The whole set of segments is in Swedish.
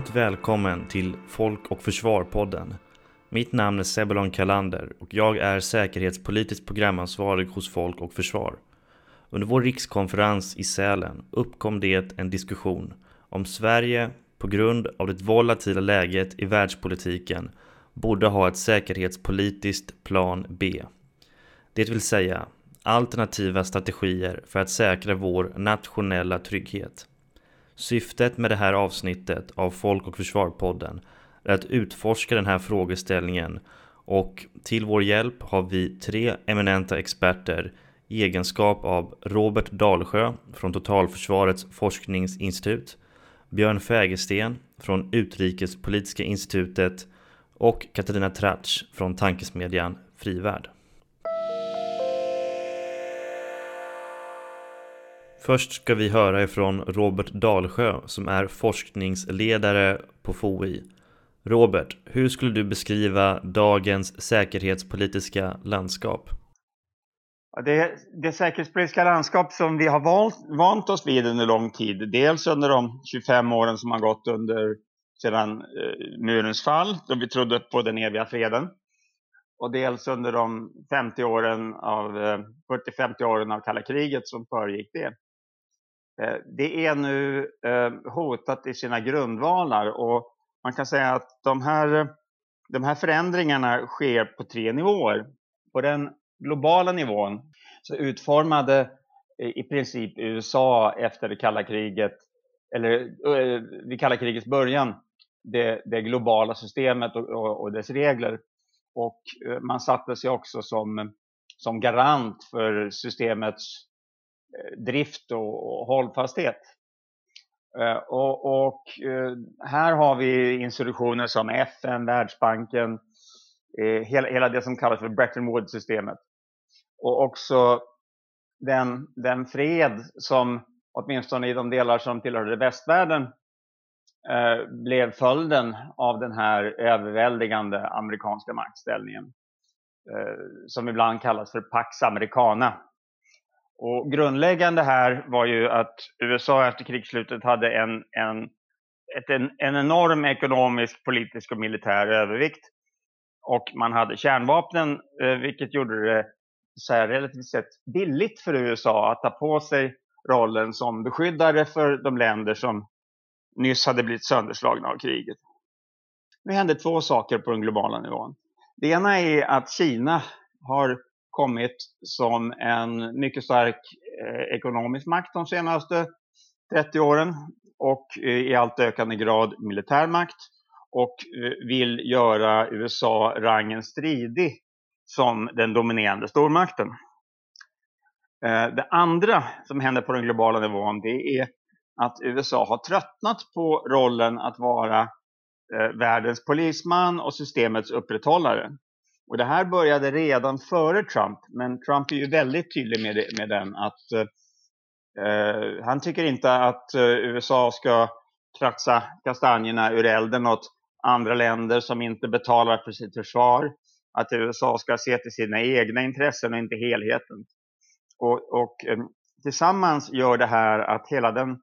Varmt välkommen till Folk och Försvar-podden. Mitt namn är Sebulon Kalander och jag är säkerhetspolitiskt programansvarig hos Folk och Försvar. Under vår rikskonferens i Sälen uppkom det en diskussion om Sverige på grund av det volatila läget i världspolitiken borde ha ett säkerhetspolitiskt plan B. Det vill säga alternativa strategier för att säkra vår nationella trygghet. Syftet med det här avsnittet av Folk och Försvar-podden är att utforska den här frågeställningen och till vår hjälp har vi tre eminenta experter i egenskap av Robert Dalsjö från Totalförsvarets forskningsinstitut, Björn Fägersten från Utrikespolitiska institutet och Katarina Tratsch från tankesmedjan Frivärd. Först ska vi höra ifrån Robert Dalsjö som är forskningsledare på FOI. Robert, hur skulle du beskriva dagens säkerhetspolitiska landskap? Det, det säkerhetspolitiska landskap som vi har valt, vant oss vid under lång tid, dels under de 25 åren som har gått under sedan eh, murens fall, då vi trodde på den eviga freden, och dels under de 50 åren av, eh, 40-50 åren av kalla kriget som föregick det. Eh, det är nu eh, hotat i sina grundvalar och man kan säga att de här, de här förändringarna sker på tre nivåer. På den globala nivån så utformade i princip USA efter det kalla kriget, eller eh, vid kalla krigets början, det, det globala systemet och, och, och, dess regler. Och man satte sig också som, som garant för systemets Eh, drift och hållfasthet. Eh, och, och, eh, här har vi institutioner som FN, Världsbanken, hela, hela det som kallas för Bretton Woods-systemet. Och också den, den fred som åtminstone i de delar som tillhörde västvärlden blev följden av den här överväldigande amerikanska maktställningen. som ibland kallas för Pax Americana. Och grundläggande här var ju att USA efter krigsslutet hade en, en, ett, en, en enorm ekonomisk, politisk och militär övervikt. Och man hade kärnvapnen, eh, vilket gjorde det så här, relativt sett billigt för USA att ta på sig rollen som beskyddare för de länder som nyss hade blivit sönderslagna av kriget. Nu hände två saker på den globala nivån. Det ena är att Kina har kommit som en mycket stark eh, ekonomisk makt de senaste 30 åren och eh, i allt ökande grad militär makt och eh, vill göra USA rangen stridig som den dominerande stormakten. Eh, det andra som händer på den globala nivån det är att USA har tröttnat på rollen att vara eh, världens polisman och systemets upprätthållare. Och det här började redan före Trump, men Trump är ju väldigt tydlig med, det, med den att eh, han tycker inte att eh, USA ska kratsa kastanjerna ur elden åt andra länder som inte betalar för sitt försvar. Att USA ska se till sina egna intressen och inte helheten. Och, och eh, tillsammans gör det här att hela den,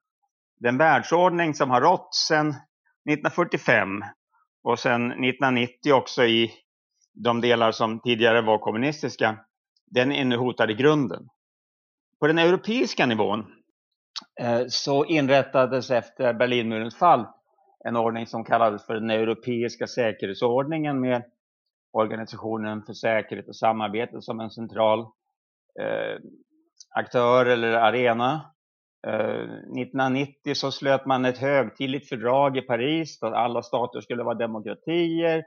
den världsordning som har rått sedan 1945 och sedan 1990 också i de delar som tidigare var kommunistiska, den är nu hotad i grunden. På den europeiska nivån eh, så inrättades efter Berlinmurens fall en ordning som kallades för den europeiska säkerhetsordningen med Organisationen för säkerhet och samarbete som en central eh, aktör eller arena. Eh, 1990 så slöt man ett högtidligt fördrag i Paris där alla stater skulle vara demokratier.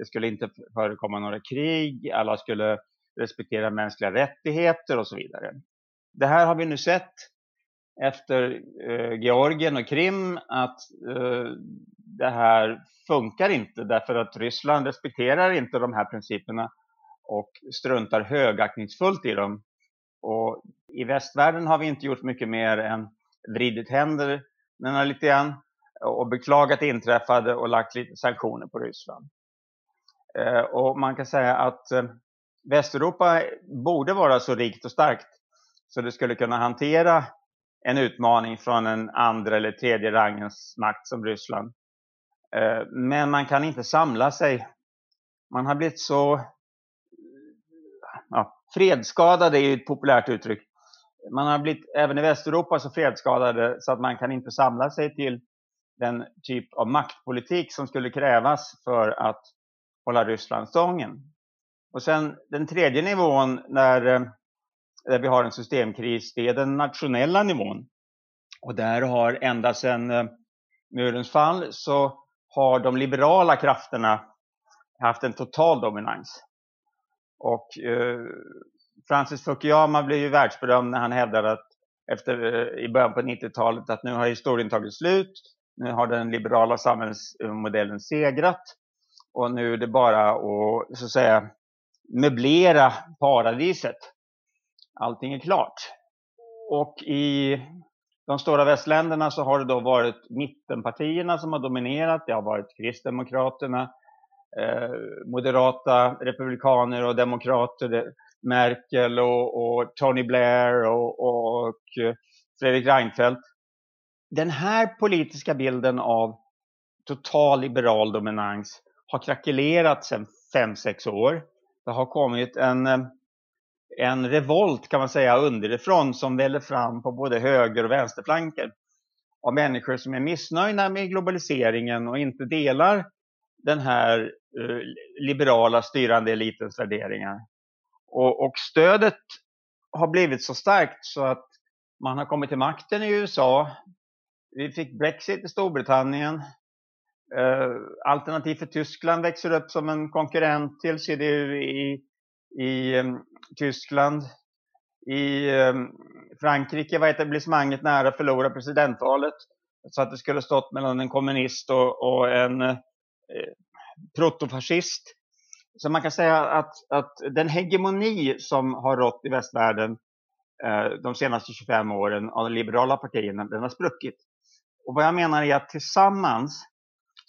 Det skulle inte förekomma några krig, alla skulle respektera mänskliga rättigheter och så vidare. Det här har vi nu sett efter eh, Georgien och Krim att eh, det här funkar inte därför att Ryssland respekterar inte de här principerna och struntar högaktningsfullt i dem. Och i västvärlden har vi inte gjort mycket mer än vridit händerna lite grann och beklagat det inträffade och lagt lite sanktioner på Ryssland. Eh, och man kan säga att eh, Västeuropa borde vara så rikt och starkt så det skulle kunna hantera en utmaning från en andra eller tredje rangens makt som Ryssland. Eh, men man kan inte samla sig. Man har blivit så... Ja, fredsskadade är ett populärt uttryck. Man har blivit, även i Västeuropa, så fredsskadade så att man kan inte samla sig till den typ av maktpolitik som skulle krävas för att hålla Ryssland stången. Och sen den tredje nivån när, eh, där vi har en systemkris, det är den nationella nivån. Och där har ända sedan eh, murens fall så har de liberala krafterna haft en total dominans. Och eh, Francis Fukuyama blev ju världsberömd när han hävdade att efter, eh, i början på 90-talet att nu har historien tagit slut, nu har den liberala samhällsmodellen segrat och nu är det bara att så att säga möblera paradiset. Allting är klart. Och i de stora västländerna så har det då varit mittenpartierna som har dominerat. Det har varit Kristdemokraterna, eh, moderata republikaner och demokrater, Merkel och, och Tony Blair och, och Fredrik Reinfeldt. Den här politiska bilden av total liberal dominans har krackelerat sedan 5-6 år. Det har kommit en, eh, en revolt kan man säga underifrån som väller fram på både höger och vänsterflanken av människor som är missnöjda med globaliseringen och inte delar den här eh, liberala styrande elitens värderingar. Och, och, stödet har blivit så starkt så att man har kommit till makten i USA. Vi fick Brexit i Storbritannien. Eh, alternativ för Tyskland växer upp som en konkurrent till CDU i, i um, Tyskland. I um, Frankrike var etablissemanget nära att förlora presidentvalet. Så att det skulle stått mellan en kommunist och, och en eh, protofascist. Så man kan säga att, att den hegemoni som har rått i västvärlden eh, de senaste 25 åren av de liberala partierna, den har spruckit. Och vad jag menar är att tillsammans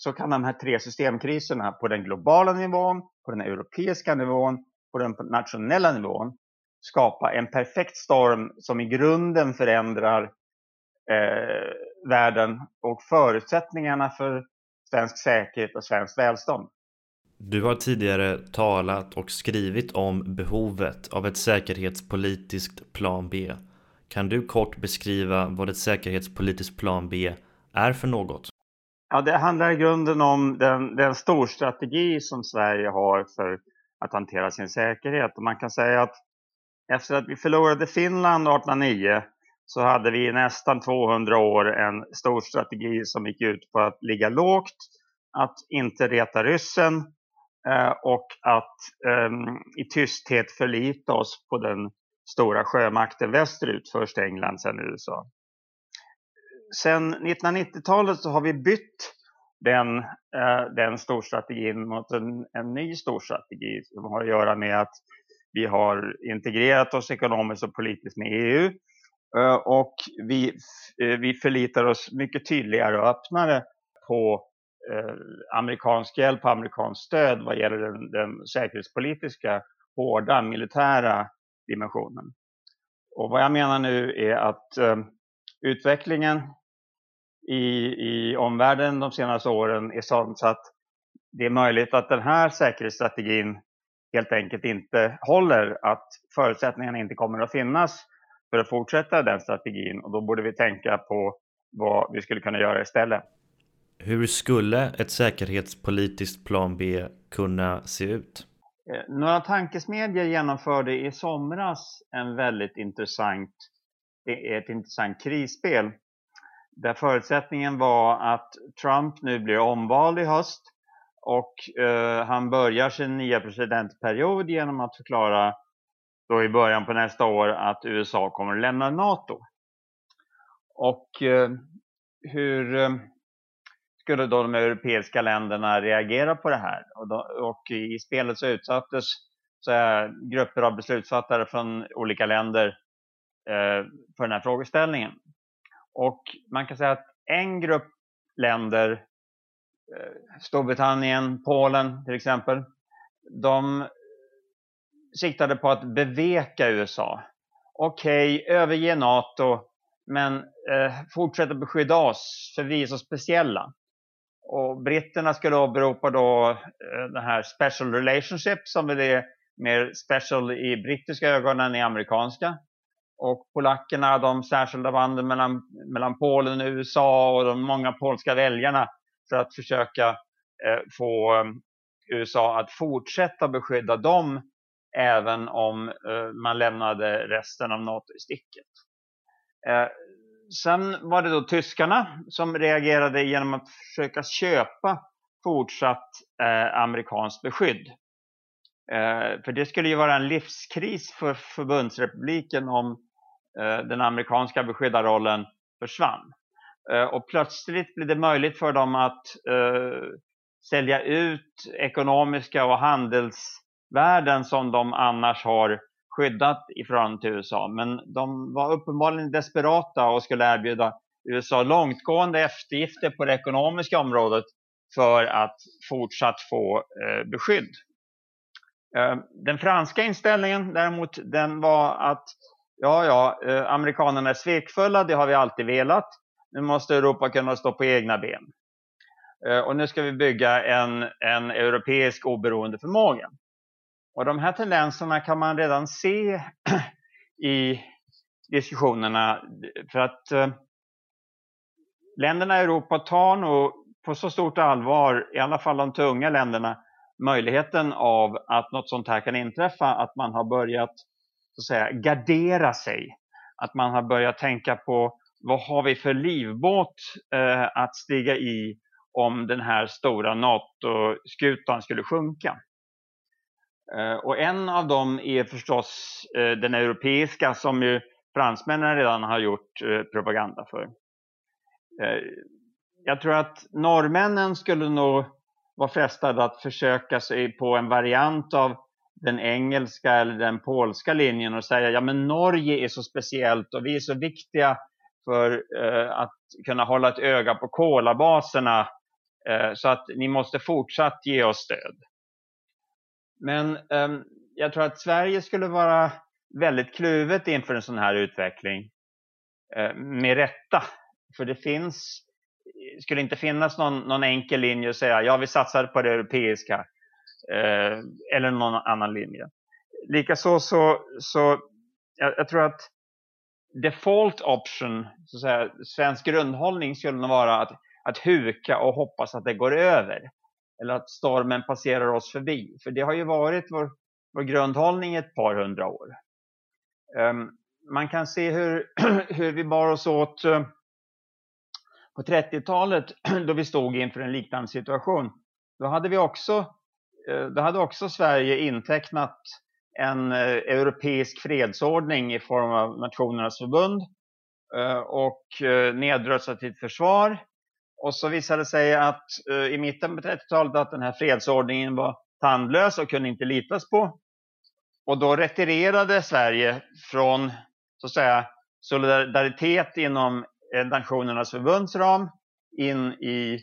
så kan de här tre systemkriserna på den globala nivån, på den europeiska nivån, på den nationella nivån skapa en perfekt storm som i grunden förändrar eh, världen och förutsättningarna för svensk säkerhet och svenskt välstånd. Du har tidigare talat och skrivit om behovet av ett säkerhetspolitiskt plan B. Kan du kort beskriva vad ett säkerhetspolitiskt plan B är för något? Ja, det handlar i grunden om den, den storstrategi som Sverige har för att hantera sin säkerhet. Och man kan säga att efter att vi förlorade Finland 1809 så hade vi i nästan 200 år en storstrategi som gick ut på att ligga lågt, att inte reta ryssen eh, och att ehm, i tysthet förlita oss på den stora sjömakten västerut, först England, sen USA sen 1990-talet så har vi bytt den, eh, den storstrategin mot en, en ny storstrategi som har att göra med att vi har integrerat oss ekonomiskt och politiskt med EU eh, och vi, eh, vi förlitar oss mycket tydligare och öppnare på eh, amerikansk hjälp och amerikanskt stöd vad gäller den, den säkerhetspolitiska, hårda militära dimensionen. Och vad jag menar nu är att eh, utvecklingen i, i omvärlden de senaste åren är sånt så att det är möjligt att den här säkerhetsstrategin helt enkelt inte håller, att förutsättningarna inte kommer att finnas för att fortsätta den strategin och då borde vi tänka på vad vi skulle kunna göra istället. Hur skulle ett säkerhetspolitiskt plan B kunna se ut? Eh, några tankesmedjor genomförde i somras en väldigt intressant är ett intressant krisspel. Där förutsättningen var att Trump nu blir omvald i höst och eh, han börjar sin nya presidentperiod genom att förklara då i början på nästa år att USA kommer att lämna NATO. Och eh, hur eh, skulle då de europeiska länderna reagera på det här? Och, då, och i spelet så utsattes så här, grupper av beslutsfattare från olika länder eh, för den här frågeställningen. Och man kan säga att en grupp länder, eh, Storbritannien, Polen till exempel, de siktade på att beveka USA. Okej, okay, överge NATO, men eh, fortsätta beskydda oss, för vi är så speciella. Och britterna skulle åberopa då eh, den här special relationship som är mer special i brittiska ögon än i amerikanska. Och polackerna, de särskilda banden mellan, mellan Polen och USA och de många polska väljarna för att försöka eh, få eh, USA att fortsätta beskydda dem även om eh, man lämnade resten av NATO i sticket. Eh, sen var det då tyskarna som reagerade genom att försöka köpa fortsatt eh, amerikanskt beskydd. Eh, för det skulle ju vara en livskris för förbundsrepubliken om Eh, den amerikanska beskyddarrollen försvann. Eh, och plötsligt blev det möjligt för dem att eh, sälja ut ekonomiska och handelsvärden som de annars har skyddat ifrån till USA. Men de var uppenbarligen desperata och skulle erbjuda USA långtgående eftergifter på det ekonomiska området för att fortsatt få eh, beskydd. Eh, den franska inställningen däremot, den var att ja, ja, eh, amerikanerna är svekfulla, det har vi alltid velat. Nu måste Europa kunna stå på egna ben. Eh, och nu ska vi bygga en, en europeisk oberoende förmåga. Och de här tendenserna kan man redan se i diskussionerna för att eh, länderna i Europa tar nog på så stort allvar, i alla fall de tunga länderna, möjligheten av att något sånt här kan inträffa, att man har börjat så att säga, gardera sig. Att man har börjat tänka på vad har vi för livbåt eh, att stiga i om den här stora NATO-skutan skulle sjunka. Eh, och en av dem är förstås eh, den europeiska som ju fransmännen redan har gjort eh, propaganda för. Eh, jag tror att norrmännen skulle nog vara frestade att försöka sig på en variant av den engelska eller den polska linjen och säga ja men Norge är så speciellt och vi är så viktiga för eh, att kunna hålla ett öga på kolabaserna eh, så att ni måste fortsatt ge oss stöd. Men eh, jag tror att Sverige skulle vara väldigt kluvet inför en sån här utveckling. Eh, med rätta. För det finns, skulle inte finnas någon, någon enkel linje att säga ja vi satsar på det europeiska. Uh, eller någon annan linje. Likaså så, så jag, jag tror att default option, så att säga, svensk grundhållning skulle nog vara att, att huka och hoppas att det går över eller att stormen passerar oss förbi. För det har ju varit vår, vår grundhållning i ett par hundra år. Um, man kan se hur, hur vi bar oss åt uh, på 30-talet då vi stod inför en liknande situation. Då hade vi också, Eh, då hade också Sverige intecknat en eh, europeisk fredsordning i form av Nationernas förbund eh, och nedrustat sitt försvar och så visade det sig att i mitten på 30-talet att den här fredsordningen var tandlös och kunde inte litas på. Och då retirerade Sverige från så att säga solidaritet inom Nationernas förbunds ram in i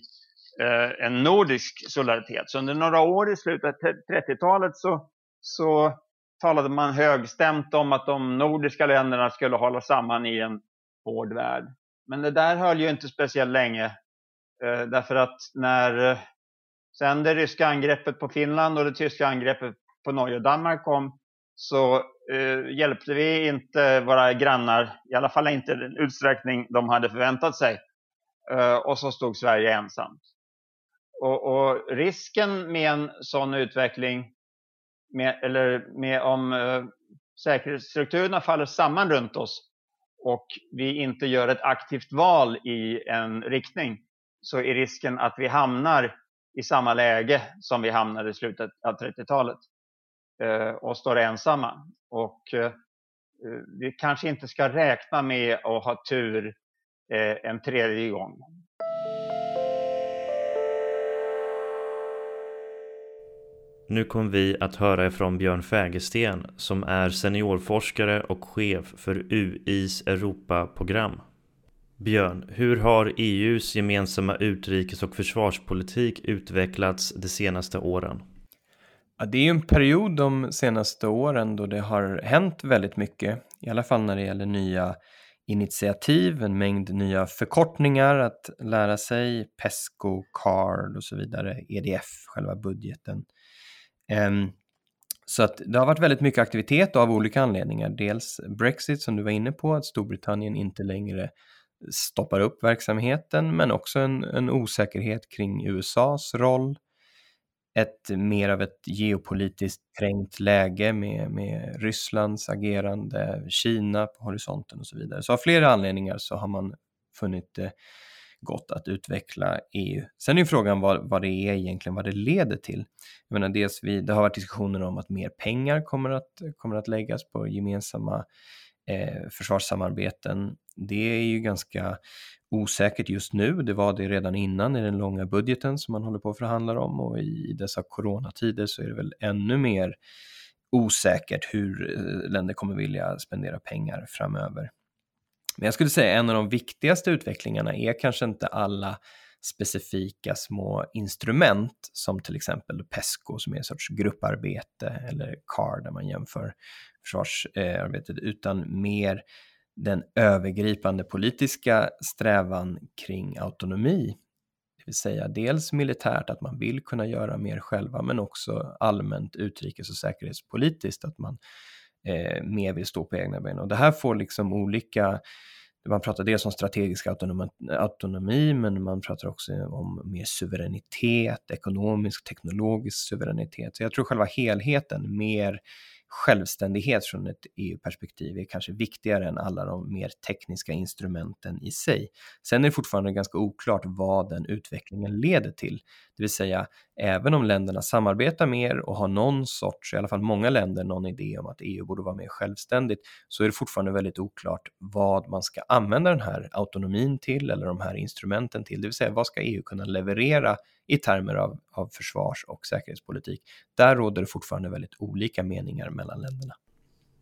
Eh, en nordisk solidaritet. Så under några år i slutet av 30-talet så, så talade man högstämt om att de nordiska länderna skulle hålla samman i en hård värld. Men det där höll ju inte speciellt länge Eh, därför att när eh, sen det ryska angreppet på Finland och det tyska angreppet på Norge och Danmark kom så eh, hjälpte vi inte våra grannar, i alla fall inte i den utsträckning de hade förväntat sig. Eh, och så stod Sverige ensamt. Och, och risken med en sån utveckling, med, eller med om eh, säkerhetsstrukturerna faller samman runt oss, och vi inte gör ett aktivt val i en riktning så är risken att vi hamnar i samma läge som vi hamnade i slutet av 30-talet eh, och står ensamma. Och eh, vi kanske inte ska räkna med att ha tur eh, en tredje gång. Nu kommer vi att höra ifrån Björn Fägersten som är seniorforskare och chef för UIs Europaprogram. Björn, hur har EUs gemensamma utrikes och försvarspolitik utvecklats de senaste åren? Ja, det är en period de senaste åren då det har hänt väldigt mycket, i alla fall när det gäller nya initiativ, en mängd nya förkortningar att lära sig, PESCO, CARD och så vidare, EDF, själva budgeten. Ehm, så att det har varit väldigt mycket aktivitet av olika anledningar. Dels Brexit som du var inne på, att Storbritannien inte längre stoppar upp verksamheten, men också en, en osäkerhet kring USAs roll. Ett mer av ett geopolitiskt trängt läge med, med Rysslands agerande, Kina på horisonten och så vidare. Så av flera anledningar så har man funnit det gott att utveckla EU. Sen är ju frågan vad, vad det är egentligen, vad det leder till. Jag menar, dels vi, det har varit diskussioner om att mer pengar kommer att, kommer att läggas på gemensamma eh, försvarssamarbeten. Det är ju ganska osäkert just nu. Det var det redan innan i den långa budgeten som man håller på att förhandla om och i dessa coronatider så är det väl ännu mer osäkert hur eh, länder kommer vilja spendera pengar framöver. Men jag skulle säga en av de viktigaste utvecklingarna är kanske inte alla specifika små instrument som till exempel PESCO som är en sorts grupparbete eller CAR där man jämför försvarsarbetet utan mer den övergripande politiska strävan kring autonomi. Det vill säga dels militärt att man vill kunna göra mer själva men också allmänt utrikes och säkerhetspolitiskt att man eh, mer vill stå på egna ben. Och det här får liksom olika man pratar dels om strategisk autonomi, autonomi, men man pratar också om mer suveränitet, ekonomisk, teknologisk suveränitet. Så jag tror själva helheten, mer självständighet från ett EU-perspektiv är kanske viktigare än alla de mer tekniska instrumenten i sig. Sen är det fortfarande ganska oklart vad den utvecklingen leder till. Det vill säga, även om länderna samarbetar mer och har någon sorts, i alla fall många länder, någon idé om att EU borde vara mer självständigt, så är det fortfarande väldigt oklart vad man ska använda den här autonomin till eller de här instrumenten till. Det vill säga, vad ska EU kunna leverera i termer av, av försvars och säkerhetspolitik? Där råder det fortfarande väldigt olika meningar mellan länderna.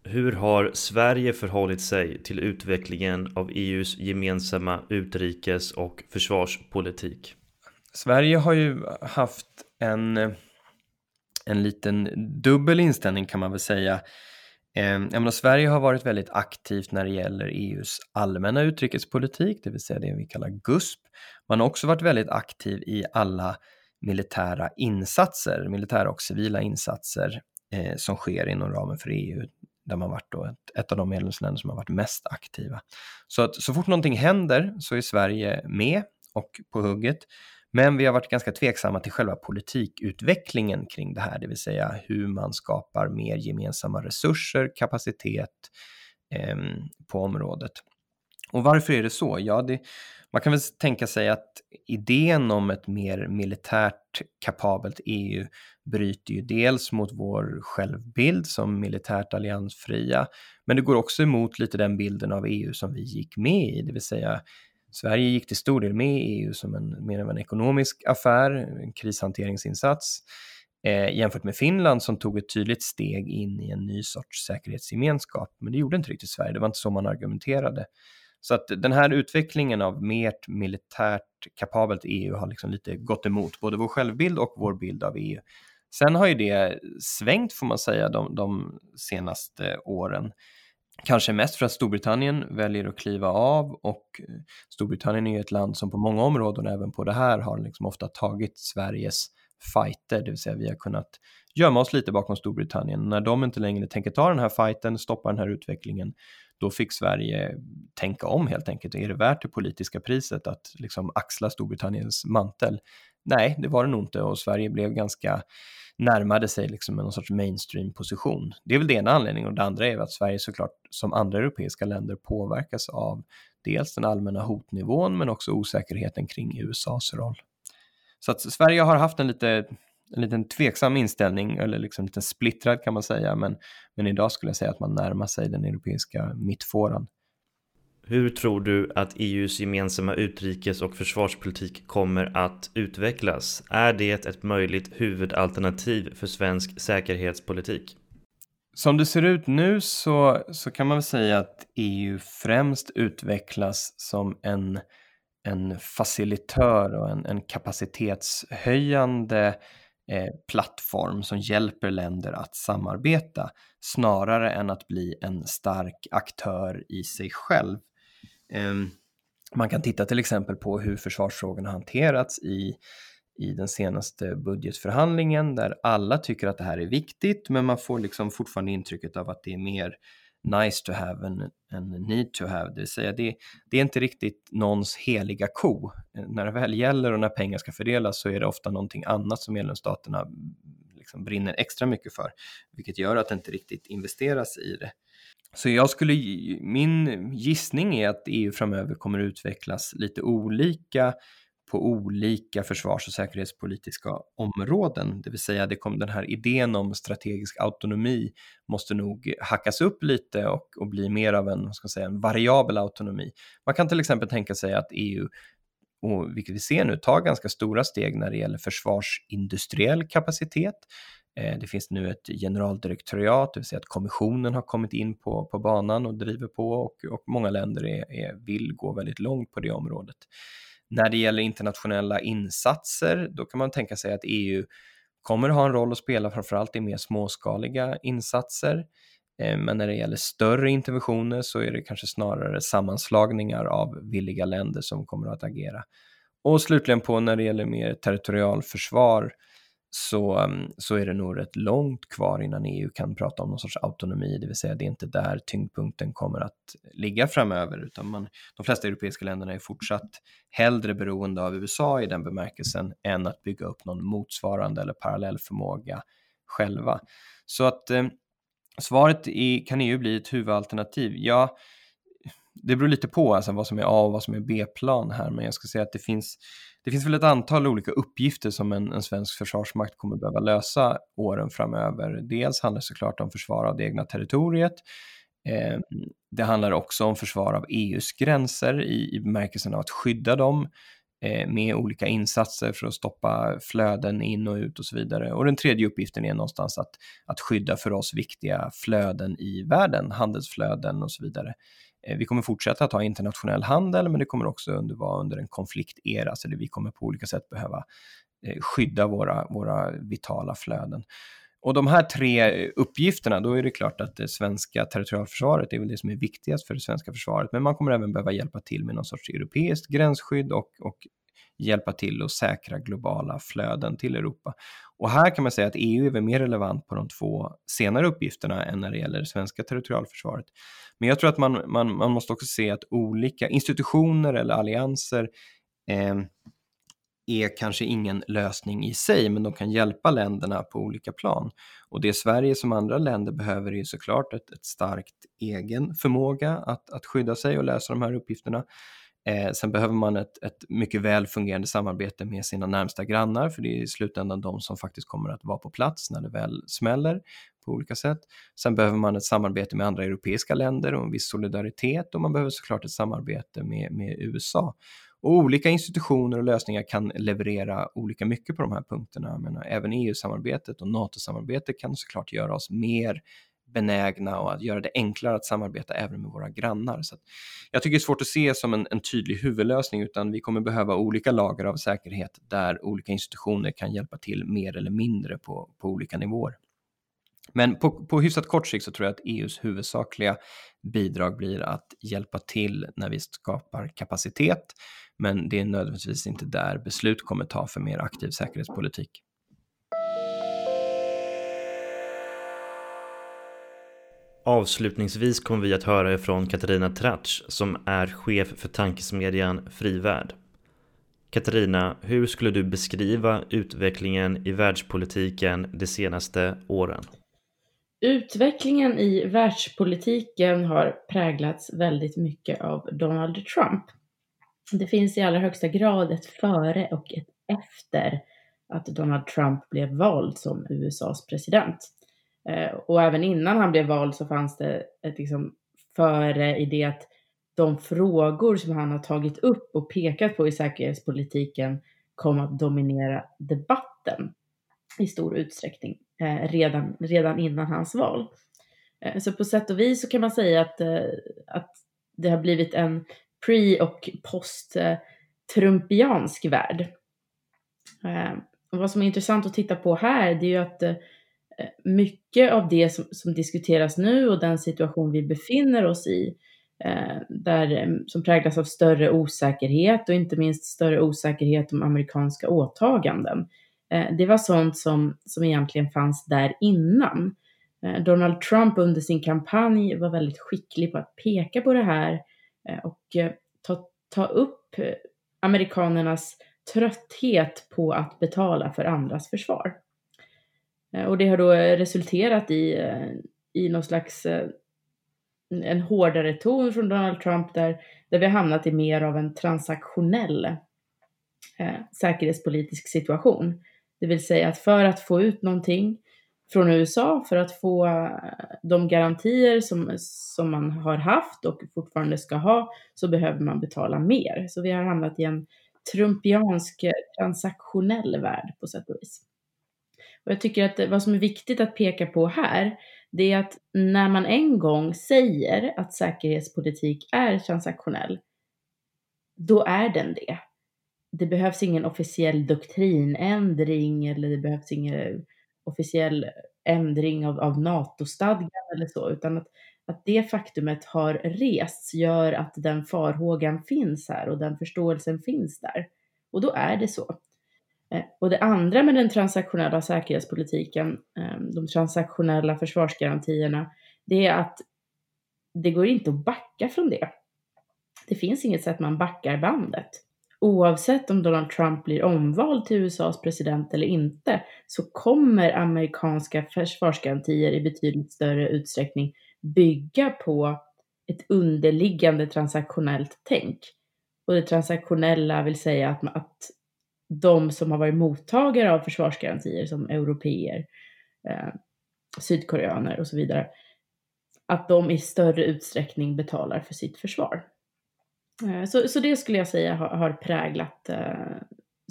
Hur har Sverige förhållit sig till utvecklingen av EUs gemensamma utrikes och försvarspolitik? Sverige har ju haft en, en liten dubbel inställning kan man väl säga. Eh, menar, Sverige har varit väldigt aktivt när det gäller EUs allmänna utrikespolitik, det vill säga det vi kallar GUSP. Man har också varit väldigt aktiv i alla militära insatser, militära och civila insatser eh, som sker inom ramen för EU, där man varit då ett, ett, av de medlemsländer som har varit mest aktiva. Så att så fort någonting händer så är Sverige med och på hugget. Men vi har varit ganska tveksamma till själva politikutvecklingen kring det här, det vill säga hur man skapar mer gemensamma resurser, kapacitet eh, på området. Och varför är det så? Ja, det, man kan väl tänka sig att idén om ett mer militärt kapabelt EU bryter ju dels mot vår självbild som militärt alliansfria, men det går också emot lite den bilden av EU som vi gick med i, det vill säga Sverige gick till stor del med i EU som en, mer av en ekonomisk affär, en krishanteringsinsats, eh, jämfört med Finland som tog ett tydligt steg in i en ny sorts säkerhetsgemenskap. Men det gjorde inte riktigt Sverige, det var inte så man argumenterade. Så att den här utvecklingen av mer militärt kapabelt EU har liksom lite gått emot både vår självbild och vår bild av EU. Sen har ju det svängt får man säga de, de senaste åren. Kanske mest för att Storbritannien väljer att kliva av och eh, Storbritannien är ju ett land som på många områden, även på det här, har liksom ofta tagit Sveriges fighter, det vill säga vi har kunnat gömma oss lite bakom Storbritannien. När de inte längre tänker ta den här fighten, stoppa den här utvecklingen, då fick Sverige tänka om helt enkelt. Är det värt det politiska priset att liksom axla Storbritanniens mantel? nej, det var det nog inte och Sverige blev ganska närmade sig liksom någon sorts mainstream-position. Det är väl det ena anledningen och det andra är att Sverige såklart som andra europeiska länder påverkas av dels den allmänna hotnivån men också osäkerheten kring USAs roll. Så att Sverige har haft en lite en liten tveksam inställning, eller liksom lite splittrad kan man säga, men, men idag skulle jag säga att man närmar sig den europeiska mittfåran. Hur tror du att EUs gemensamma utrikes och försvarspolitik kommer att utvecklas? Är det ett möjligt huvudalternativ för svensk säkerhetspolitik? Som det ser ut nu så, så kan man väl säga att EU främst utvecklas som en, en facilitör och en, en kapacitetshöjande eh, plattform som hjälper länder att samarbeta snarare än att bli en stark aktör i sig själv. Ehm, man kan titta till exempel på hur försvarsfrågorna hanterats i, i den senaste budgetförhandlingen där alla tycker att det här är viktigt men man får liksom fortfarande intrycket av att det är mer nice to have än, än need to have. Det vill säga det, det är inte riktigt någons heliga ko. Eh, när det väl gäller och när pengar ska fördelas så är det ofta någonting annat som medlemsstaterna mm, liksom brinner extra mycket för, vilket gör att det inte riktigt investeras i det. Så jag skulle, min gissning är att EU framöver kommer utvecklas lite olika på olika försvars och säkerhetspolitiska områden. Det vill säga det kom, den här idén om strategisk autonomi måste nog hackas upp lite och, och bli mer av en, ska säga, en variabel autonomi. Man kan till exempel tänka sig att EU och vilket vi ser nu, tar ganska stora steg när det gäller försvarsindustriell kapacitet. Eh, det finns nu ett generaldirektoriat, det vill säga att kommissionen har kommit in på, på banan och driver på och, och många länder är, är, vill gå väldigt långt på det området. När det gäller internationella insatser, då kan man tänka sig att EU kommer ha en roll att spela framförallt i mer småskaliga insatser. Eh, men när det gäller större interventioner så är det kanske snarare sammanslagningar av villiga länder som kommer att agera. Och slutligen på när det gäller mer territorialförsvar så, mm, så är det nog rätt långt kvar innan EU kan prata om någon sorts autonomi, det vill säga det är inte där tyngdpunkten kommer att ligga framöver, utan man, de flesta europeiska länderna är fortsatt hellre beroende av USA i den bemärkelsen än att bygga upp någon motsvarande eller parallell förmåga själva. Så att eh, svaret i, kan EU bli ett huvudalternativ? Ja, det beror lite på alltså, vad som är A och vad som är B-plan här, men jag ska säga att det finns det finns väl ett antal olika uppgifter som en, en svensk försvarsmakt kommer behöva lösa åren framöver. Dels handlar det såklart om försvar av det egna territoriet. Eh, det handlar också om försvar av EUs gränser i, i bemärkelsen av att skydda dem eh, med olika insatser för att stoppa flöden in och ut och så vidare. Och den tredje uppgiften är någonstans att, att skydda för oss viktiga flöden i världen, handelsflöden och så vidare. Eh, vi kommer fortsätta att ha internationell handel, men det kommer också under, vara under en konfliktera, så vi kommer på olika sätt behöva eh, skydda våra, våra vitala flöden. Och de här tre eh, uppgifterna, då är det klart att det svenska territorialförsvaret är väl det som är viktigast för det svenska försvaret, men man kommer även behöva hjälpa till med någon sorts europeiskt gränsskydd och, och hjälpa till att säkra globala flöden till Europa. Och här kan man säga att EU är väl mer relevant på de två senare uppgifterna än när det gäller det svenska territorialförsvaret. Men jag tror att man, man, man måste också se att olika institutioner eller allianser eh, är kanske ingen lösning i sig, men de kan hjälpa länderna på olika plan. Och det Sverige som andra länder behöver är såklart ett, ett starkt egen förmåga att, att skydda sig och lösa de här uppgifterna. Eh, sen behöver man ett, ett mycket väl fungerande samarbete med sina närmsta grannar, för det är i slutändan de som faktiskt kommer att vara på plats när det väl smäller på olika sätt. Sen behöver man ett samarbete med andra europeiska länder och en viss solidaritet och man behöver såklart ett samarbete med, med USA. Och olika institutioner och lösningar kan leverera olika mycket på de här punkterna. Jag menar, även EU-samarbetet och NATO-samarbetet kan såklart göra oss mer benägna och att göra det enklare att samarbeta även med våra grannar. Så jag tycker det är svårt att se som en, en, tydlig huvudlösning utan vi kommer behöva olika lager av säkerhet där olika institutioner kan hjälpa till mer eller mindre på, på olika nivåer. Men på, på hyfsat kort sikt så tror jag att EUs huvudsakliga bidrag blir att hjälpa till när vi skapar kapacitet, men det är nödvändigtvis inte där beslut kommer ta för mer aktiv säkerhetspolitik. Avslutningsvis kommer vi att höra ifrån Katarina Tratsch som är chef för tankesmedjan Frivärd. Katarina, hur skulle du beskriva utvecklingen i världspolitiken de senaste åren? Utvecklingen i världspolitiken har präglats väldigt mycket av Donald Trump. Det finns i allra högsta grad ett före och ett efter att Donald Trump blev vald som USAs president. Eh, och även innan han blev vald så fanns det ett liksom före i det att de frågor som han har tagit upp och pekat på i säkerhetspolitiken kom att dominera debatten i stor utsträckning eh, redan, redan innan hans val. Eh, så på sätt och vis så kan man säga att, eh, att det har blivit en pre och post-trumpiansk eh, värld. Och vad som är intressant att titta på här det är ju att Eh, mycket av det som, som diskuteras nu och den situation vi befinner oss i, eh, där, eh, som präglas av större osäkerhet och inte minst större osäkerhet om amerikanska åtaganden. Eh, det var sånt som, som egentligen fanns där innan. Eh, Donald Trump under sin kampanj var väldigt skicklig på att peka på det här eh, och eh, ta, ta upp amerikanernas trötthet på att betala för andras försvar. Eh, och det har då resulterat i, eh, i någon slags eh, en hårdare ton från Donald Trump där, där vi har hamnat i mer av en transaktionell eh, säkerhetspolitisk situation. Det vill säga att för att få ut någonting från USA, för att få de garantier som, som man har haft och fortfarande ska ha, så behöver man betala mer. Så vi har hamnat i en trumpiansk transaktionell värld på sätt och vis. Och jag tycker att vad som är viktigt att peka på här, det är att när man en gång säger att säkerhetspolitik är transaktionell, då är den det. Det behövs ingen officiell doktrinändring eller det behövs ingen officiell ändring av, av NATO-stadgan eller så, utan att, att det faktumet har rests gör att den farhågan finns här och den förståelsen finns där. Och då är det så. Eh, och det andra med den transaktionella säkerhetspolitiken, eh, de transaktionella försvarsgarantierna, det är att det går inte att backa från det. Det finns inget sätt man backar bandet. Oavsett om Donald Trump blir omvald till USAs president eller inte så kommer amerikanska försvarsgarantier i betydligt större utsträckning bygga på ett underliggande transaktionellt tänk. Och det transaktionella vill säga att, att de som har varit mottagare av försvarsgarantier som europeer, eh, sydkoreaner och så vidare, att de i större utsträckning betalar för sitt försvar. Eh, så, så det skulle jag säga har, har präglat eh,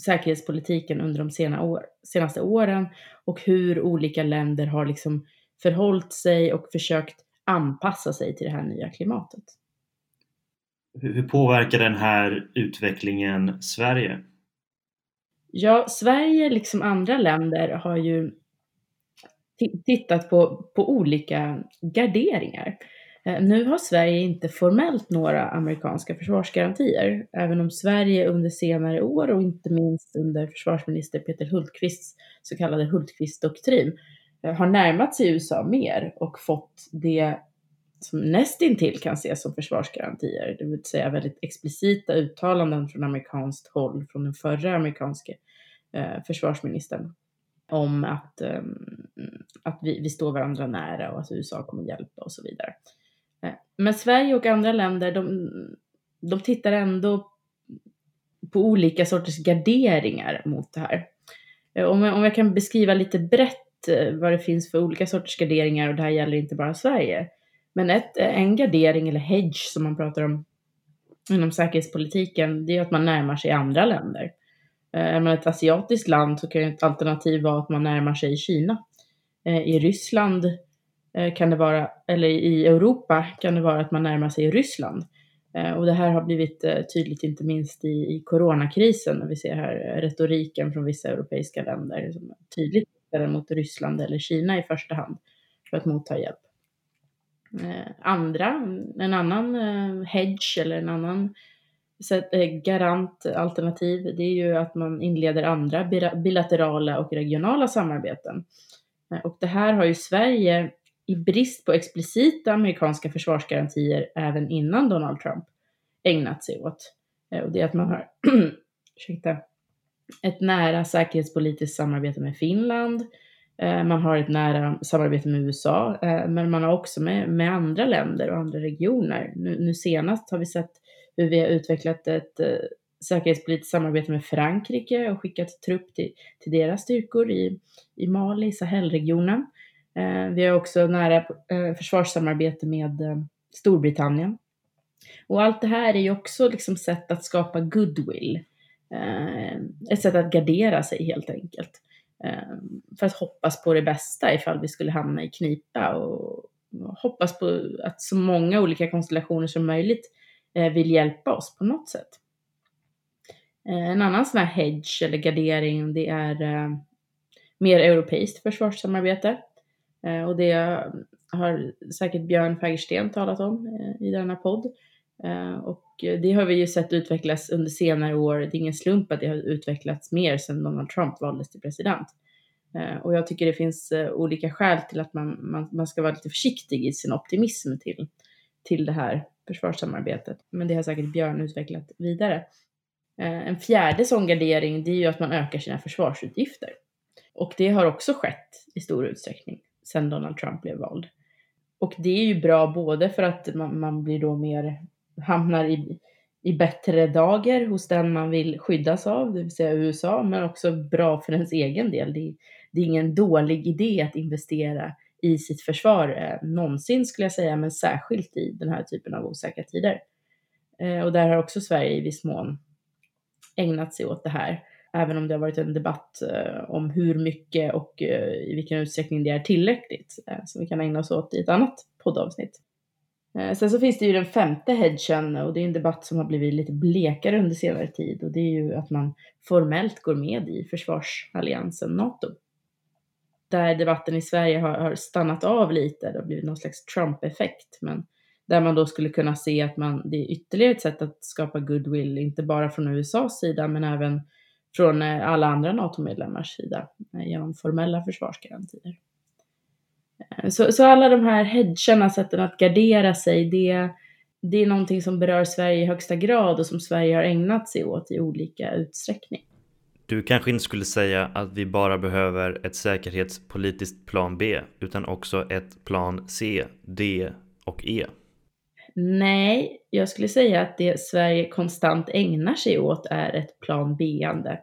säkerhetspolitiken under de sena år, senaste åren och hur olika länder har liksom förhållit sig och försökt anpassa sig till det här nya klimatet. Hur påverkar den här utvecklingen Sverige? Ja, Sverige liksom andra länder har ju tittat på, på olika garderingar. Eh, nu har Sverige inte formellt några amerikanska försvarsgarantier, även om Sverige under senare år och inte minst under försvarsminister Peter Hultqvists så kallade Hultqvist-doktrin eh, har närmat sig USA mer och fått det som nästintill kan ses som försvarsgarantier, det vill säga väldigt explicita uttalanden från amerikanskt håll från den förra amerikanske eh, försvarsministern om att, eh, att vi, vi står varandra nära och att USA kommer hjälpa och så vidare. Eh, men Sverige och andra länder, de, de tittar ändå på olika sorters garderingar mot det här. Eh, om jag, om jag kan beskriva lite brett eh, vad det finns för olika sorters garderingar och det här gäller inte bara Sverige, men ett, en gardering eller hedge som man pratar om inom säkerhetspolitiken, det är att man närmar sig andra länder. Eh, är man ett asiatiskt land så kan ett alternativ vara att man närmar sig Kina. Eh, I Ryssland eh, kan det vara, eller i Europa kan det vara att man närmar sig Ryssland. Och det här har blivit tydligt inte minst i, i coronakrisen när vi ser här retoriken från vissa europeiska länder som tydligt riktar mot Ryssland eller Kina i första hand för att motta hjälp. Eh, andra, en annan eh, hedge eller en annan eh, garant alternativ, det är ju att man inleder andra bilaterala och regionala samarbeten. Eh, och det här har ju Sverige i brist på explicita amerikanska försvarsgarantier även innan Donald Trump ägnat sig åt. Eh, och det är att man har ursäkta, ett nära säkerhetspolitiskt samarbete med Finland. Eh, man har ett nära samarbete med USA, eh, men man har också med, med andra länder och andra regioner. Nu, nu senast har vi sett hur vi har utvecklat ett eh, säkerhetspolitiskt samarbete med Frankrike och skickat trupp till, till deras styrkor i, i Mali, Sahelregionen. Vi har också nära försvarssamarbete med Storbritannien. Och allt det här är ju också liksom sätt att skapa goodwill. Ett sätt att gardera sig helt enkelt. Ehm, för att hoppas på det bästa ifall vi skulle hamna i knipa och hoppas på att så många olika konstellationer som möjligt eh, vill hjälpa oss på något sätt. Eh, en annan sån här hedge eller gardering det är eh, mer europeiskt försvarssamarbete. Eh, och det har säkert Björn Fagersten talat om eh, i denna podd. Eh, och det har vi ju sett utvecklas under senare år. Det är ingen slump att det har utvecklats mer sedan Donald Trump valdes till president. Eh, och jag tycker det finns eh, olika skäl till att man, man, man ska vara lite försiktig i sin optimism till, till det här försvarssamarbetet. Men det har säkert Björn utvecklat vidare. En fjärde sån gardering det är ju att man ökar sina försvarsutgifter. Och det har också skett i stor utsträckning sedan Donald Trump blev vald. Och det är ju bra både för att man, man blir då mer hamnar i, i bättre dager hos den man vill skyddas av, det vill säga USA, men också bra för ens egen del. Det, det är ingen dålig idé att investera i sitt försvar eh, någonsin skulle jag säga, men särskilt i den här typen av osäkra tider. Eh, och där har också Sverige i viss mån ägnat sig åt det här, även om det har varit en debatt eh, om hur mycket och eh, i vilken utsträckning det är tillräckligt, eh, som vi kan ägna oss åt i ett annat poddavsnitt. Eh, sen så finns det ju den femte hedgen och det är en debatt som har blivit lite blekare under senare tid och det är ju att man formellt går med i försvarsalliansen NATO. Där debatten i Sverige har, har stannat av lite, det har blivit någon slags Trump-effekt, men där man då skulle kunna se att man, det är ytterligare ett sätt att skapa goodwill, inte bara från USAs sida, men även från eh, alla andra NATO-medlemmars sida eh, genom formella försvarsgarantier. Så, så alla de här hedgarna, sätten att gardera sig, det, det är någonting som berör Sverige i högsta grad och som Sverige har ägnat sig åt i olika utsträckning. Du kanske inte skulle säga att vi bara behöver ett säkerhetspolitiskt plan B, utan också ett plan C, D och E? Nej, jag skulle säga att det Sverige konstant ägnar sig åt är ett plan B-ande.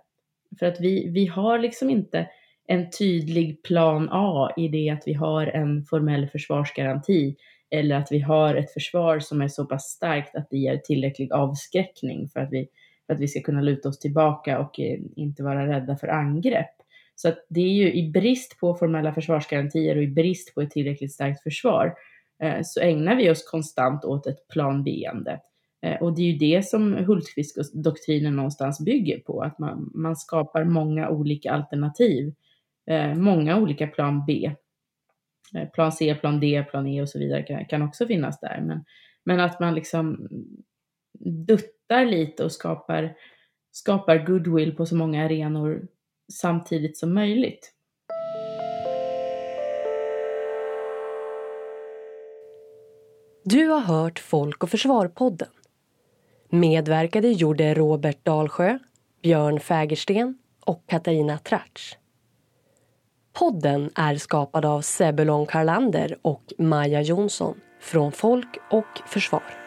För att vi, vi har liksom inte en tydlig plan A i det att vi har en formell försvarsgaranti eller att vi har ett försvar som är så pass starkt att det ger tillräcklig avskräckning för att vi, för att vi ska kunna luta oss tillbaka och eh, inte vara rädda för angrepp. Så att det är ju i brist på formella försvarsgarantier och i brist på ett tillräckligt starkt försvar eh, så ägnar vi oss konstant åt ett plan B-ande. Eh, och det är ju det som Hultqvist-doktrinen någonstans bygger på, att man, man skapar många olika alternativ eh, många olika plan B. Eh, plan C, plan D, plan E och så vidare kan, kan också finnas där. Men, men att man liksom duttar lite och skapar, skapar goodwill på så många arenor samtidigt som möjligt. Du har hört Folk och Försvar-podden. Medverkade gjorde Robert Dalsjö, Björn Fägersten och Katarina Tratsch. Podden är skapad av Sebulon Karlander och Maja Jonsson från Folk och Försvar.